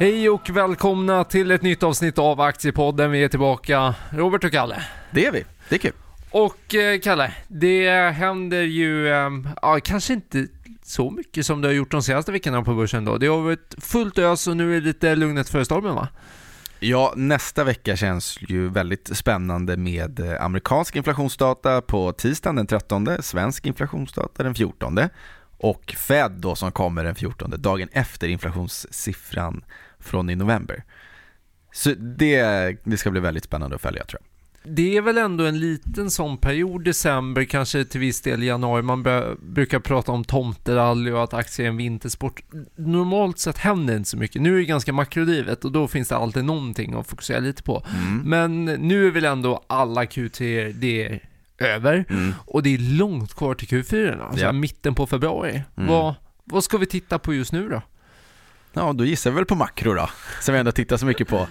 Hej och välkomna till ett nytt avsnitt av Aktiepodden. Vi är tillbaka, Robert och Kalle. Det är vi, det är kul. Och eh, Kalle, det händer ju, eh, ja, kanske inte så mycket som det har gjort de senaste veckorna på börsen då. Det har varit fullt ös och nu är det lite lugnet före stormen va? Ja, nästa vecka känns ju väldigt spännande med eh, amerikansk inflationsdata på tisdagen den 13, svensk inflationsdata den 14 och Fed då som kommer den 14, dagen efter inflationssiffran från i november. Så det, det ska bli väldigt spännande att följa tror jag. Det är väl ändå en liten sån period, december, kanske till viss del januari. Man brukar prata om tomterally och att aktier är en vintersport. Normalt sett händer inte så mycket. Nu är det ganska makrodrivet och då finns det alltid någonting att fokusera lite på. Mm. Men nu är väl ändå alla Q3 det är över mm. och det är långt kvar till Q4, alltså ja. mitten på februari. Mm. Vad, vad ska vi titta på just nu då? Ja, då gissar vi väl på makro då, som vi ändå tittar så mycket på.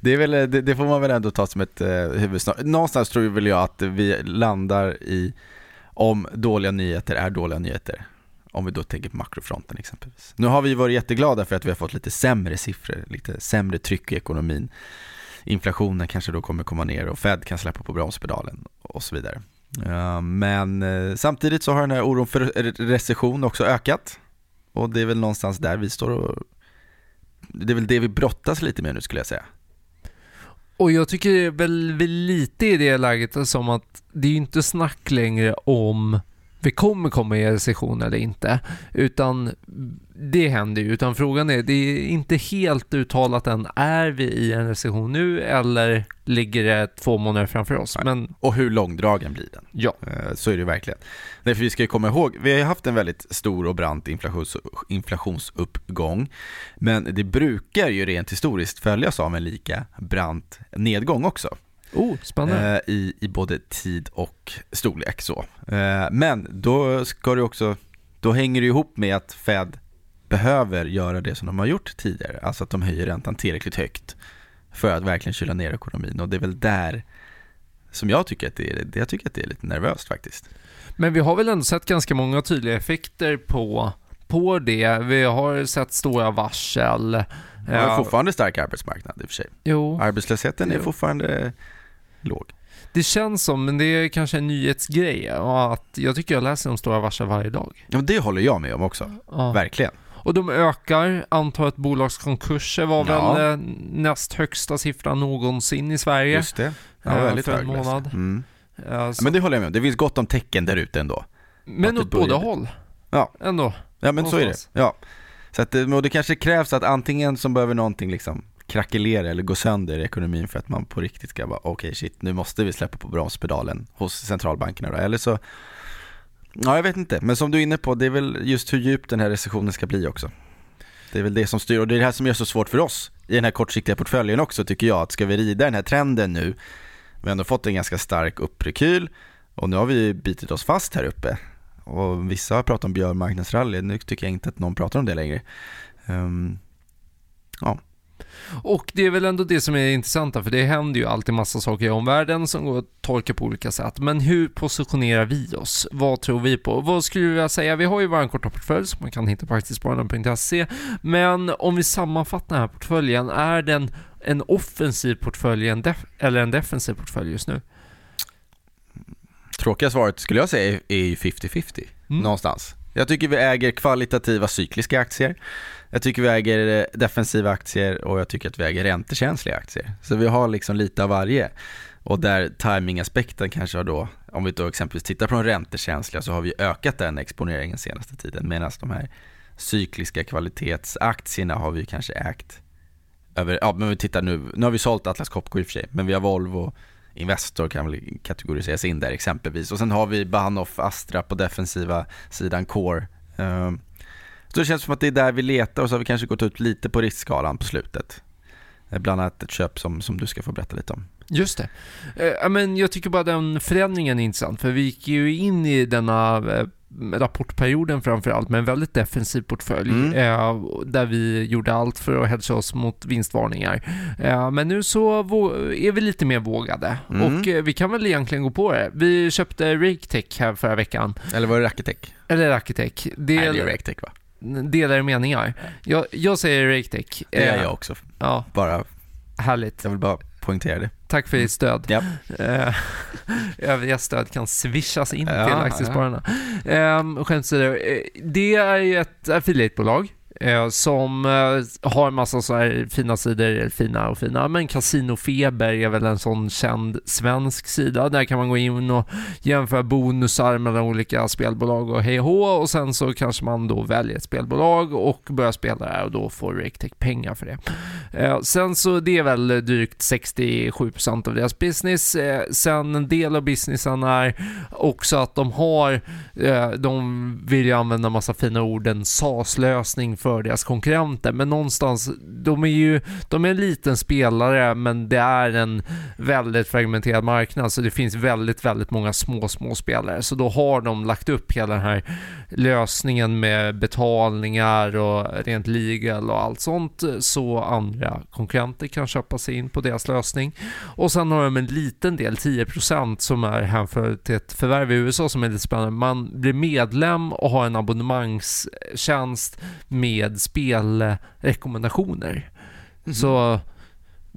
Det, är väl, det, det får man väl ändå ta som ett eh, huvudsnart. Någonstans tror väl jag att vi landar i om dåliga nyheter är dåliga nyheter. Om vi då tänker på makrofronten exempelvis. Nu har vi varit jätteglada för att vi har fått lite sämre siffror, lite sämre tryck i ekonomin. Inflationen kanske då kommer komma ner och Fed kan släppa på bromspedalen och så vidare. Eh, men eh, samtidigt så har den här oron för recession också ökat. Och det är väl någonstans där vi står och det är väl det vi brottas lite med nu skulle jag säga. Och jag tycker väl, väl lite i det läget som att det är ju inte snack längre om vi kommer komma i recession eller inte. Utan det händer ju. Utan frågan är, det är inte helt uttalat än, är vi i en recession nu eller ligger det två månader framför oss? Men... Och hur långdragen blir den? Ja. Eh, så är det verkligen. Nej, för vi ska ju komma ihåg, vi har haft en väldigt stor och brant inflations, inflationsuppgång. Men det brukar ju rent historiskt följas av en lika brant nedgång också. Oh, spännande. Eh, i, I både tid och storlek så. Eh, men då ska det också, då hänger det ihop med att Fed behöver göra det som de har gjort tidigare, alltså att de höjer räntan tillräckligt högt för att verkligen kyla ner ekonomin och det är väl där som jag tycker att det är, jag tycker att det är lite nervöst faktiskt. Men vi har väl ändå sett ganska många tydliga effekter på, på det. Vi har sett stora varsel. Vi har fortfarande stark arbetsmarknad i och för sig. Jo. Arbetslösheten är fortfarande låg. Det känns som, men det är kanske en nyhetsgrej, att jag tycker jag läser om stora varsel varje dag. Ja, det håller jag med om också. Ja. Verkligen. Och de ökar, antalet bolagskonkurser var ja. väl eh, näst högsta siffran någonsin i Sverige. Just det, ja, eh, väldigt för en månad. Mm. Ja, men det håller jag med om, det finns gott om tecken där ute ändå. Men åt båda håll. Ja. Ändå. Ja men någonstans. så är det. Ja. Så att, och det kanske krävs att antingen som behöver någonting liksom krackelera eller gå sönder i ekonomin för att man på riktigt ska vara okej okay, shit nu måste vi släppa på bromspedalen hos centralbankerna då. Eller så, ja jag vet inte, men som du är inne på, det är väl just hur djup den här recessionen ska bli också. Det är väl det som styr och det är det här som gör så svårt för oss i den här kortsiktiga portföljen också tycker jag, att ska vi rida den här trenden nu, vi har ändå fått en ganska stark upprekyl och nu har vi bitit oss fast här uppe och vissa har pratat om björnmarknadsrally, nu tycker jag inte att någon pratar om det längre. Um, ja, och det är väl ändå det som är intressanta, för det händer ju alltid massa saker i omvärlden som går att tolka på olika sätt. Men hur positionerar vi oss? Vad tror vi på? Vad skulle du vilja säga? Vi har ju vår korta portfölj som man kan hitta på aktiespararna.se. Men om vi sammanfattar den här portföljen, är den en offensiv portfölj eller en defensiv portfölj just nu? Tråkiga svaret skulle jag säga är ju 50-50 mm. någonstans. Jag tycker vi äger kvalitativa cykliska aktier. Jag tycker vi äger eh, defensiva aktier och jag tycker att vi äger räntekänsliga aktier. Så vi har liksom lite av varje. Och där timingaspekten kanske har då, om vi då exempelvis tittar på de räntekänsliga så har vi ökat den exponeringen senaste tiden medan de här cykliska kvalitetsaktierna har vi kanske ägt över, ja men vi tittar nu, nu har vi sålt Atlas Copco i och för sig, men vi har Volvo, Investor kan väl kategoriseras in där exempelvis. Och sen har vi Bahnhof, Astra på defensiva sidan, Core. Ehm, så det känns som att det är där vi letar och så har vi kanske gått ut lite på riskskalan på slutet. Eh, bland annat ett köp som, som du ska få berätta lite om. Just det. Eh, men jag tycker bara den förändringen är intressant, för vi gick ju in i denna eh, rapportperioden framförallt med en väldigt defensiv portfölj mm. eh, där vi gjorde allt för att hedga oss mot vinstvarningar. Eh, men nu så är vi lite mer vågade mm. och eh, vi kan väl egentligen gå på det. Vi köpte Raketech här förra veckan. Eller var det Raketech? Eller Raketech. Det, Nej, det är Raketech va? Delade meningar. Jag, jag säger RakeTech. Det är Eh, jag också. Ja, Bara, härligt. jag vill bara poängtera det. Tack för ditt stöd. Ja. Eh, övriga stöd kan swishas in Ja, till ja. aktiespararna. Eh, skämt åsido, eh, det är ju ett affiliatebolag Eh, som eh, har en massa så här fina sidor, fina och fina, men Casinofeber är väl en sån känd svensk sida. Där kan man gå in och jämföra bonusar mellan olika spelbolag och hej och hå, och sen så kanske man då väljer ett spelbolag och börjar spela där och då får RakeTech pengar för det. Eh, sen så det är väl drygt 67% av deras business. Eh, sen en del av businessen är också att de har, eh, de vill ju använda massa fina ord, en SAS-lösning för deras konkurrenter, men någonstans, de är ju, de är en liten spelare, men det är en väldigt fragmenterad marknad, så det finns väldigt, väldigt många små, små spelare, så då har de lagt upp hela den här lösningen med betalningar och rent legal och allt sånt så andra konkurrenter kan köpa sig in på deras lösning. Och sen har de en liten del, 10% som är hänfört till ett förvärv i USA som är lite spännande. Man blir medlem och har en abonnemangstjänst med spelrekommendationer. Så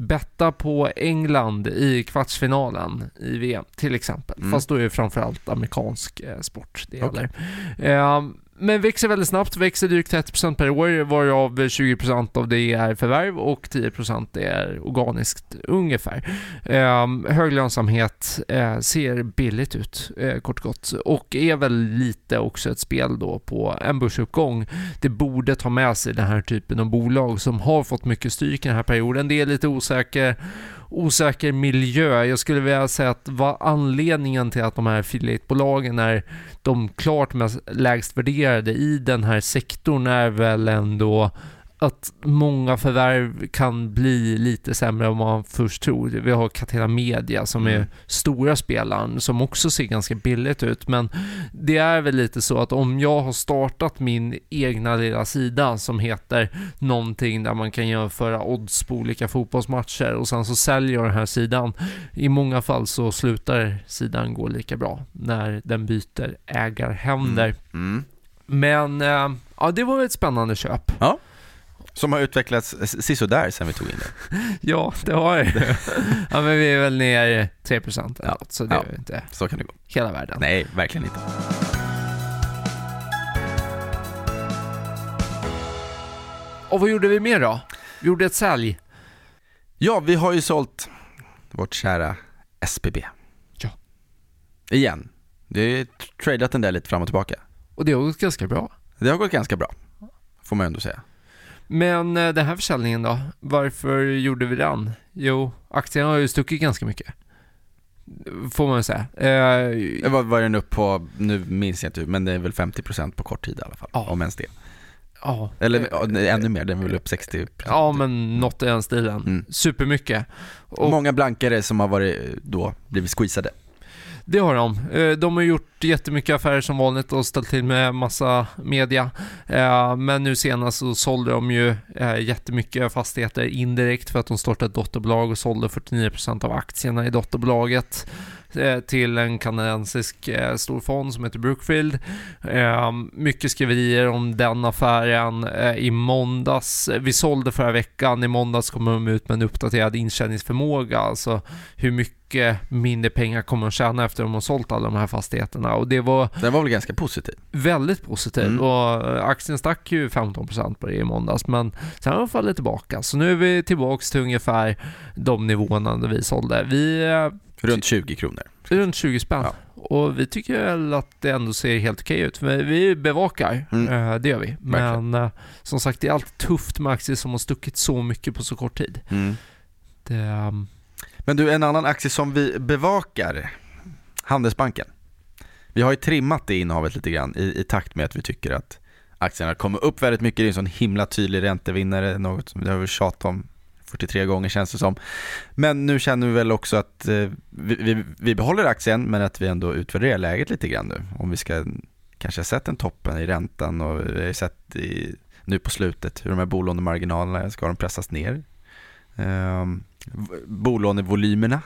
betta på England i kvartsfinalen i VM till exempel. Mm. Fast då är det framförallt amerikansk eh, sport det Okej. gäller. Eh, men växer väldigt snabbt, växer drygt 30% per år, varav 20% av det är förvärv och 10% är organiskt ungefär. Eh, hög lönsamhet, eh, ser billigt ut eh, kort och gott och är väl lite också ett spel då på en börsuppgång. Det borde ta med sig den här typen av bolag som har fått mycket stryk i den här perioden. Det är lite osäker osäker miljö. Jag skulle vilja säga att vad anledningen till att de här affiliatebolagen är de klart mest lägst värderade i den här sektorn är väl ändå att många förvärv kan bli lite sämre än man först tror. Vi har Catena Media som är Mm. stora spelaren som också ser ganska billigt ut men det är väl lite så att om jag har startat min egna lilla sida som heter någonting där man kan jämföra odds på olika fotbollsmatcher och sen så säljer jag den här sidan. I många fall så slutar sidan gå lika bra när den byter ägarhänder. Mm. Men eh, ja, det var ett spännande köp. Som har utvecklats sisådär sen vi tog in det. Ja, det har ju. Ja, men vi är väl ner 3% eller Ja. något, så det Ja. är inte Så kan det gå. hela världen. Nej, verkligen inte. Och vad gjorde vi mer då? Vi gjorde ett sälj. Ja, vi har ju sålt vårt kära SBB. Ja. Igen. Det är tradat den där lite fram och tillbaka. Och det har gått ganska bra. Det har gått ganska bra, får man ändå säga. Men eh, den här försäljningen då? Varför gjorde vi den? Jo, aktien har ju stuckit ganska mycket. Får man säga. Eh, Vad var den upp på, nu minns jag inte, men det är väl 50% på kort tid i alla fall. Ja. Om ens det. ja. Eller nej, ännu mer, den är väl upp 60%. Ja, men något i den stilen. Mm. Supermycket. Och Många blankare som har varit eh, då blivit squeezade det har de. Eh, de har gjort jättemycket affärer som vanligt och ställt till med massa media. Eh, men nu senast så sålde de ju eh, jättemycket fastigheter indirekt för att de startade ett dotterbolag och sålde 49% av aktierna i dotterbolaget till en kanadensisk eh, stor fond som heter Brookfield. Eh, Mycket skriverier om den affären eh, i måndags. Vi sålde förra veckan, i måndags kom de ut med en uppdaterad intjäningsförmåga, alltså hur mycket mindre pengar kommer de tjäna efter att de har sålt alla de här fastigheterna och det var Den var väl ganska positiv. väldigt positivt Mm. och eh, aktien stack ju 15% på det i måndags men sen har den fallit tillbaka så nu är vi tillbaks till ungefär de nivåerna där vi sålde. Vi Runt 20 kronor. runt 20 spänn Ja. och vi tycker väl att det ändå ser helt okej ut. Men vi bevakar, Mm. eh, det gör vi. Men eh, som sagt, det är alltid tufft med aktier som har stuckit så mycket på så kort tid. Mm. Det, ehm, Men du, en annan aktie som vi bevakar, Handelsbanken. Vi har ju trimmat det innehavet lite grann i, i takt med att vi tycker att aktierna kommer upp väldigt mycket. Det är en sån himla tydlig räntevinnare, något som det har vi tjatat om 43 gånger känns det som. Men nu känner vi väl också att eh, vi, vi, vi behåller aktien men att vi ändå utvärderar läget lite grann nu. Om vi ska kanske ha sett en toppen i räntan och vi har ju sett i, nu på slutet hur de här bolånemarginalerna ska de pressas ner. Um, bolånevolymerna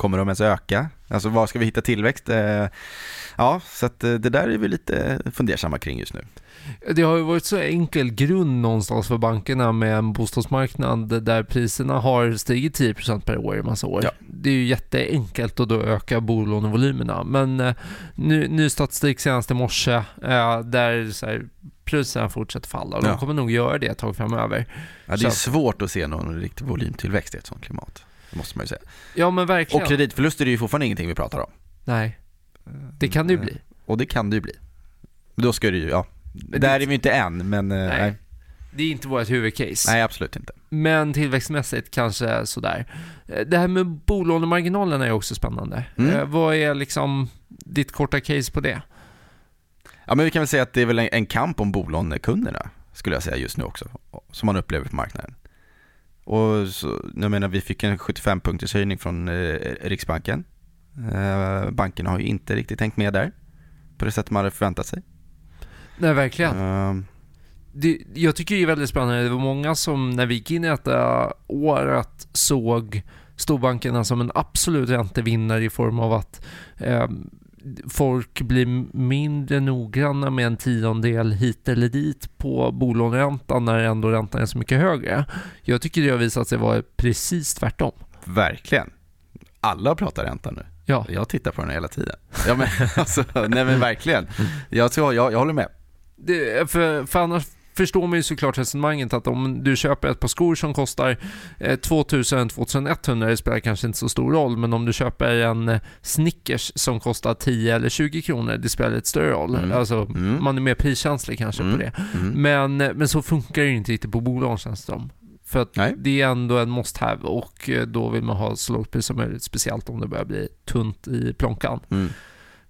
Kommer de ens öka? Alltså var ska vi hitta tillväxt? Eh, ja, så att eh, det där är vi lite fundersamma kring just nu. Det har ju varit så enkel grund någonstans för bankerna med en bostadsmarknad där priserna har stigit 10% per år i massa år. Ja. Det är ju jätteenkelt att då öka bolånevolymerna. Men eh, ny, ny statistik senast i morse där så här, priserna fortsätter falla och ja. de kommer nog göra det ett tag framöver. Ja, det är så. svårt att se någon riktig volymtillväxt i ett sånt klimat. Det måste man ju säga. Ja men verkligen. Och kreditförluster är ju fortfarande ingenting vi pratar om. Nej, det kan det ju bli. Och det kan det ju bli. Men då ska det ju, ja, där är vi inte än, men eh, nej. nej. Det är inte vårt huvudcase. Nej, absolut inte. Men tillväxtmässigt kanske sådär. Eh, det här med bolånemarginalerna är också spännande. Mm. Eh, vad är liksom ditt korta case på det? Ja, men vi kan väl säga att det är väl en, kamp om bolånekunderna, skulle jag säga just nu också, som man upplever på marknaden. Och så, jag menar, vi fick en 75-punkters höjning från eh, Riksbanken. Eh, bankerna har ju inte riktigt tänkt med där, på det sätt man hade förväntat sig. Nej, verkligen. Um, det, jag tycker det är väldigt spännande. Det var många som när vi gick in i detta året såg storbankerna som en absolut räntevinnare i form av att eh, folk blir mindre noggranna med en tiondel hit eller dit på bolåneräntan när ändå räntan är så mycket högre. Jag tycker det har visat sig vara precis tvärtom. Verkligen. Alla pratar ränta nu. Ja. Jag tittar på den hela tiden. Ja, men, alltså, nej men verkligen. Jag, tror, jag, jag håller med det, för, för annars förstår man ju såklart resonemanget att om du köper ett par skor som kostar 2000-2100, eh, det spelar kanske inte så stor roll, men om du köper en eh, Snickers som kostar 10 eller 20 kronor, det spelar lite större roll. Mm. Alltså, mm. man är mer priskänslig kanske mm. på det. Mm. Men, eh, men så funkar det ju inte riktigt på bolagen känns det som. För att Nej. det är ändå en must have och då vill man ha så lågt pris som möjligt, speciellt om det börjar bli tunt i plånkan.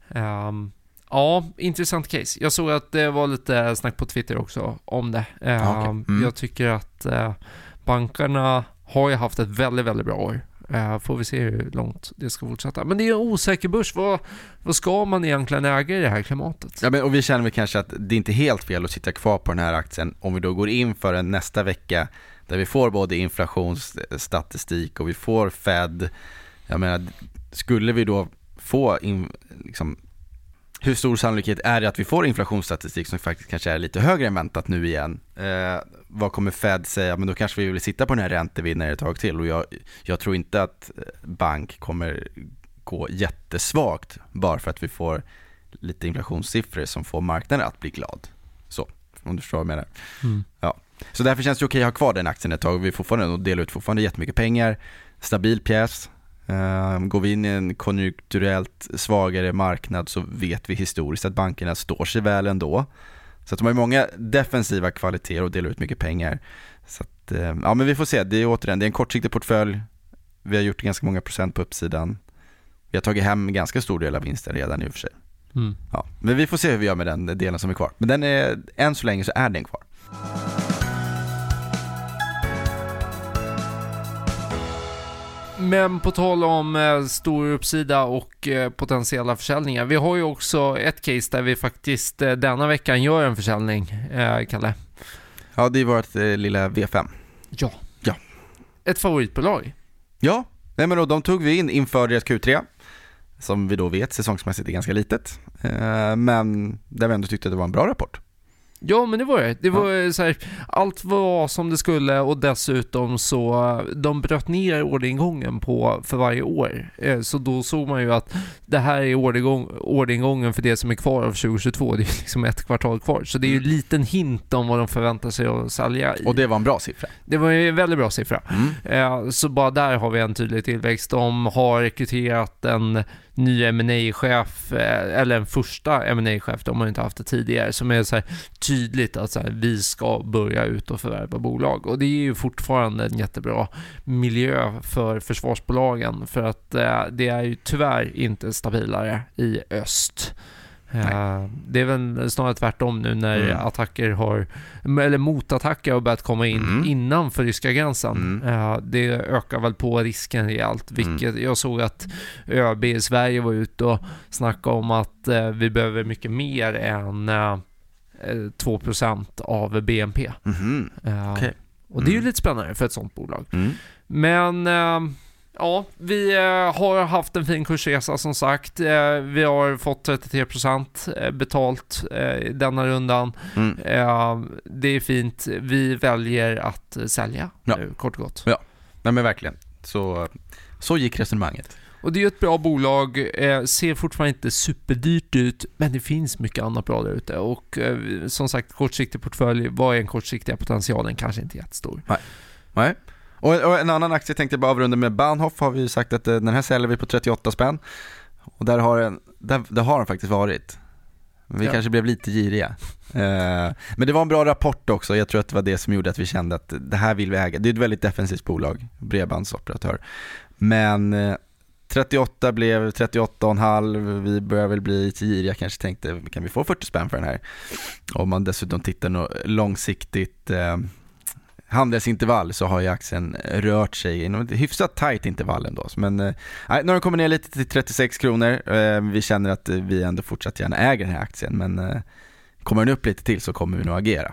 Um, Ja, intressant case. Jag såg att det var lite snack på Twitter också om det. Ja, okay. Ehm, mm. Jag tycker att eh, bankerna har ju haft ett väldigt, väldigt bra år. Uh, får vi se hur långt det ska fortsätta. Men det är en osäker börs. Vad, vad ska man egentligen äga i det här klimatet? Ja, men, och vi känner väl kanske att det är inte helt fel att sitta kvar på den här aktien om vi då går in för en nästa vecka där vi får både inflationsstatistik och vi får Fed. Jag menar, skulle vi då få in, liksom, hur stor sannolikhet är det att vi får inflationsstatistik som faktiskt kanske är lite högre än väntat nu igen? Eh, vad kommer Fed säga? Men då kanske vi vill sitta på den här räntevinnaren ett tag till och jag, jag tror inte att eh, bank kommer gå jättesvagt bara för att vi får lite inflationssiffror som får marknaden att bli glad. Så, om du förstår vad jag menar. Mm. Ja. Så därför känns det okej att ha kvar den aktien ett tag. Vi fortfarande delar ut fortfarande jättemycket pengar. Stabil pjäs, går vi in i en konjunkturellt svagare marknad så vet vi historiskt att bankerna står sig väl ändå. Så att de har många defensiva kvaliteter och delar ut mycket pengar. Så att, ehm, ja men vi får se, det är återigen, det är en kortsiktig portfölj. Vi har gjort ganska många procent på uppsidan. Vi har tagit hem en ganska stor del av vinsten redan i och för sig. Mm. Ja, men vi får se hur vi gör med den delen som är kvar. Men den är, än så länge så är den kvar. Men på tal om eh, stor uppsida och eh, potentiella försäljningar. Vi har ju också ett case där vi faktiskt eh, denna veckan gör en försäljning, Kalle. Ja, det är vårt lilla V5. Ja. Ja. Ett favoritbolag. Ja, nej men då, de tog vi in inför deras Q3 som vi då vet säsongsmässigt är ganska litet. Men där vi ändå tyckte att det var en bra rapport. Ja, men det var det. Det var ja. så här, allt var som det skulle och dessutom så de bröt ner orderingången på för varje år. Eh, så då såg man ju att det här är orderingången för det som är kvar av 2022. Det är liksom ett kvartal kvar. Så det är ju en mm. liten hint om vad de förväntar sig att sälja. Och det var en bra siffra. Det var en väldigt bra siffra. Mm. Eh, så bara där har vi en tydlig tillväxt. De har rekryterat en ny ma chef eh, eller en första ma chef de har inte haft det tidigare, som är så här tydligt att så här, vi ska börja ut och förvärva bolag. Och det är ju fortfarande en jättebra miljö för försvarsbolagen, för att eh, det är ju tyvärr inte stabilare i öst. Nej. Det är väl snarare tvärtom nu när mm. attacker har, eller motattacker har börjat komma in mm. innanför ryska gränsen. Mm. Det ökar väl på risken rejält, mm. vilket jag såg att ÖB i Sverige var ute och snackade om att eh, vi behöver mycket mer än 2% eh, av BNP. Mm. Okay. Och det är ju mm. lite spännande för ett sånt bolag. Men ja, vi eh, har haft en fin kursresa som sagt. Eh, vi har fått 33% eh, betalt eh, denna rundan. Mm. Det är fint. Vi väljer att sälja, Ja. kort och gott. Nej men verkligen. Så, så gick resonemanget. Och det är ju ett bra bolag, eh, ser fortfarande inte superdyrt ut, men det finns mycket annat bra där ute. Och eh, som sagt, kortsiktig portfölj, vad är den kortsiktiga potentialen? Kanske inte jättestor. Nej. Och, och en annan aktie tänkte jag bara avrunda med. Bahnhof har vi sagt att eh, den här säljer vi på 38 spänn. Och där har den, där, där har den faktiskt varit. Vi Ja. kanske blev lite giriga. Eh, men det var en bra rapport också. Jag tror att det var det som gjorde att vi kände att det här vill vi äga. Det är ett väldigt defensivt bolag, bredbandsoperatör. Men eh, 38 blev 38,5. Vi börjar väl bli lite giriga kanske tänkte, kan vi få 40 spänn för den här? Om man dessutom tittar långsiktigt eh, handelsintervall så har ju aktien rört sig inom ett hyfsat tajt intervall ändå. Men eh, nu har den kommit ner lite till 36 kronor. Eh, vi känner att vi ändå fortsatt gärna äger den här aktien men eh, kommer den upp lite till så kommer vi nog agera.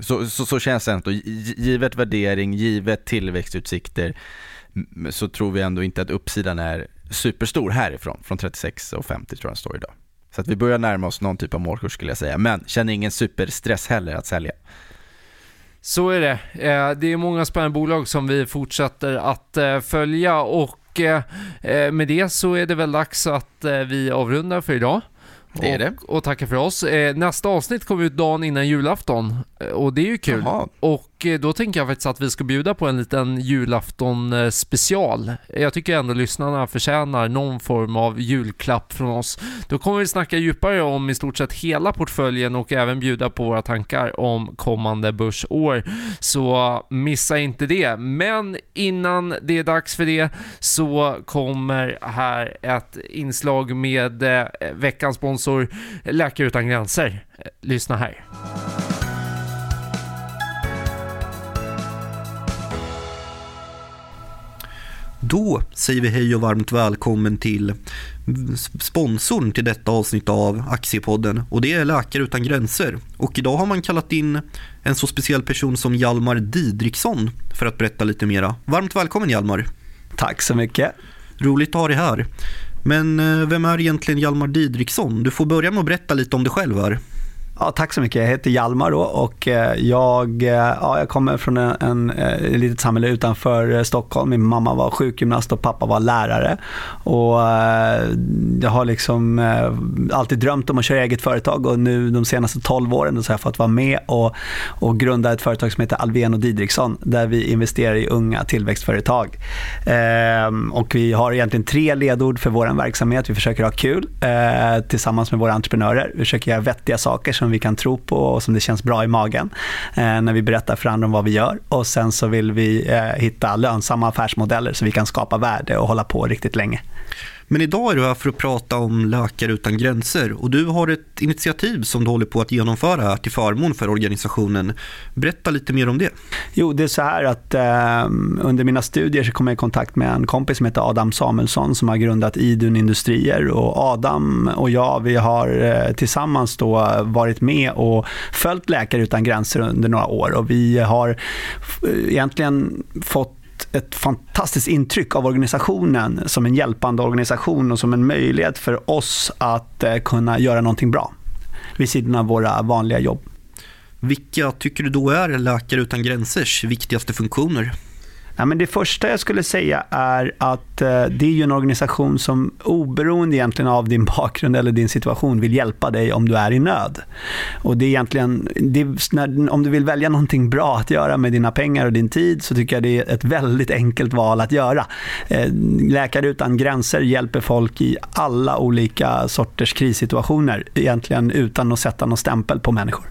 Så, så, så känns det ändå, givet värdering, givet tillväxtutsikter så tror vi ändå inte att uppsidan är superstor härifrån, från 36 och 50 tror jag den står idag. Så att vi börjar närma oss någon typ av målkurs skulle jag säga, men känner ingen superstress heller att sälja. Så är det. Eh, Det är många spännande bolag som vi fortsätter att eh, följa och eh, med det så är det väl dags att vi avrundar för idag. Det är och, det. Och tackar för oss. Nästa avsnitt kommer ut dagen innan julafton och det är ju kul. Jaha. Och Eh, då tänker jag faktiskt att vi ska bjuda på en liten julafton eh, special. Jag tycker ändå lyssnarna förtjänar någon form av julklapp från oss. Då kommer vi snacka djupare om i stort sett hela portföljen och även bjuda på våra tankar om kommande börsår. Så missa inte det. Men innan det är dags för det så kommer här ett inslag med eh, veckans sponsor Läkare Utan Gränser. Lyssna här. Då säger vi hej och varmt välkommen till sponsorn till detta avsnitt av Aktiepodden och det är Läkare Utan Gränser. Och idag har man kallat in en så speciell person som Hjalmar Didriksson för att berätta lite mera. Varmt välkommen Hjalmar. Tack så mycket. Roligt att ha dig här. Men eh, vem är egentligen Hjalmar Didriksson? Du får börja med att berätta lite om dig själv här. Ja, tack så mycket. Jag heter Hjalmar då och eh, jag, eh, ja, jag kommer från en, en, ett litet samhälle utanför Stockholm. Min mamma var sjukgymnast och pappa var lärare. Och jag har liksom alltid drömt om att köra eget företag och nu de senaste 12 åren så har jag fått vara med och, och grunda ett företag som heter Alven och Didriksson där vi investerar i unga tillväxtföretag. Ehm, och vi har egentligen tre ledord för vår verksamhet. Vi försöker ha kul eh, tillsammans med våra entreprenörer. Vi försöker göra vettiga saker som vi kan tro på och som det känns bra i magen eh, när vi berättar för andra om vad vi gör. Och sen så vill vi eh, hitta lönsamma affärsmodeller så vi kan skapa värde och hålla på riktigt länge. Men idag är du här för att prata om Läkare Utan Gränser och du har ett initiativ som du håller på att genomföra här till förmån för organisationen. Berätta lite mer om det. Jo, det är så här att eh, under mina studier så kom jag i kontakt med en kompis som heter Adam Samuelsson som har grundat Idun Industrier och Adam och jag vi har eh, tillsammans då varit med och följt Läkare Utan Gränser under några år och vi har eh, egentligen fått ett fantastiskt intryck av organisationen som en hjälpande organisation och som en möjlighet för oss att eh, kunna göra någonting bra vid sidan av våra vanliga jobb. Vilka tycker du då är Läkare Utan Gränsers viktigaste funktioner? Ja, men det första jag skulle säga är att eh, det är ju en organisation som oberoende egentligen av din bakgrund eller din situation vill hjälpa dig om du är i nöd. Och det är egentligen, det är, när, om du vill välja någonting bra att göra med dina pengar och din tid så tycker jag det är ett väldigt enkelt val att göra. Eh, Läkare utan gränser hjälper folk i alla olika sorters krissituationer egentligen utan att sätta någon stämpel på människor.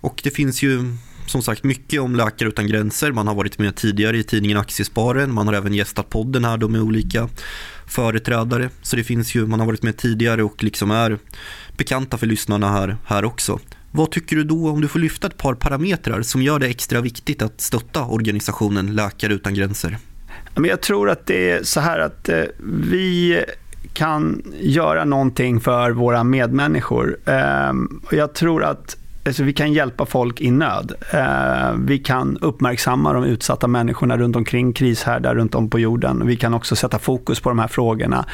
Och det finns ju som sagt mycket om Läkare Utan Gränser. Man har varit med tidigare i tidningen Aktiesparen. Man har även gästat podden här då med olika företrädare. Så det finns ju, man har varit med tidigare och liksom är bekanta för lyssnarna här, här också. Vad tycker du då om du får lyfta ett par parametrar som gör det extra viktigt att stötta organisationen Läkare Utan Gränser? Jag tror att det är så här att eh, vi kan göra någonting för våra medmänniskor. Ehm, jag tror att Alltså vi kan hjälpa folk i nöd. Eh, vi kan uppmärksamma de utsatta människorna runt omkring krishärdar runt om på jorden. Vi kan också sätta fokus på de här frågorna.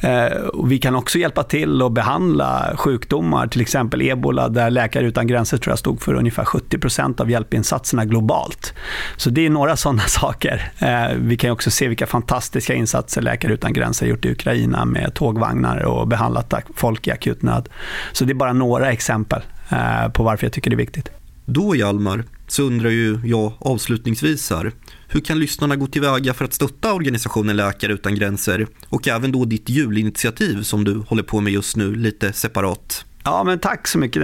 Eh, vi kan också hjälpa till att behandla sjukdomar, till exempel ebola, där Läkare utan gränser tror jag stod för ungefär 70 procent av hjälpinsatserna globalt. Så det är några sådana saker. Eh, vi kan också se vilka fantastiska insatser Läkare utan gränser gjort i Ukraina med tågvagnar och behandlat folk i akut nöd. Så det är bara några exempel Eh, på varför jag tycker det är viktigt. Då Hjalmar, så undrar ju jag avslutningsvis här, hur kan lyssnarna gå tillväga för att stötta organisationen Läkare Utan Gränser och även då ditt julinitiativ som du håller på med just nu lite separat? Ja, men tack så mycket.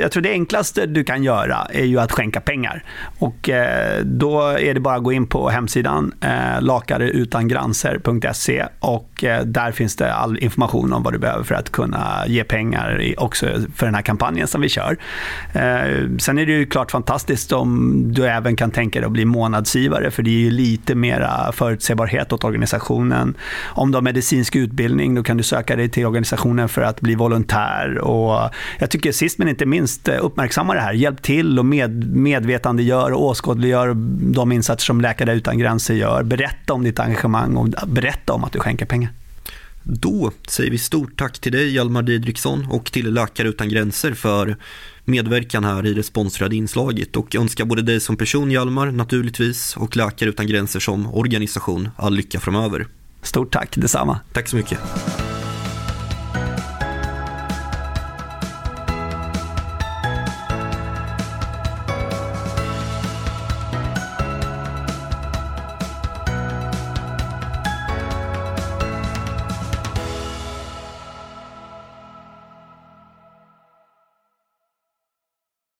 Jag tror det enklaste du kan göra är ju att skänka pengar. Och eh, då är det bara att gå in på hemsidan eh, lakareutangranser.se och eh, där finns det all information om vad du behöver för att kunna ge pengar också för den här kampanjen som vi kör. Sen är det ju klart fantastiskt om du även kan tänka dig att bli månadsgivare för det är ju lite mera förutsägbarhet åt organisationen. Om du har medicinsk utbildning då kan du söka dig till organisationen för att bli volontär här. Och jag tycker sist men inte minst eh, uppmärksamma det här. Hjälp till och med, medvetandegör och åskådliggör de insatser som Läkare Utan Gränser gör. Berätta om ditt engagemang och berätta om att du skänker pengar. Då säger vi stort tack till dig Hjalmar Didriksson och till Läkare Utan Gränser för medverkan här i det sponsrade inslaget och önskar både dig som person Hjalmar naturligtvis och Läkare Utan Gränser som organisation all lycka framöver. Stort tack, detsamma. Tack så mycket.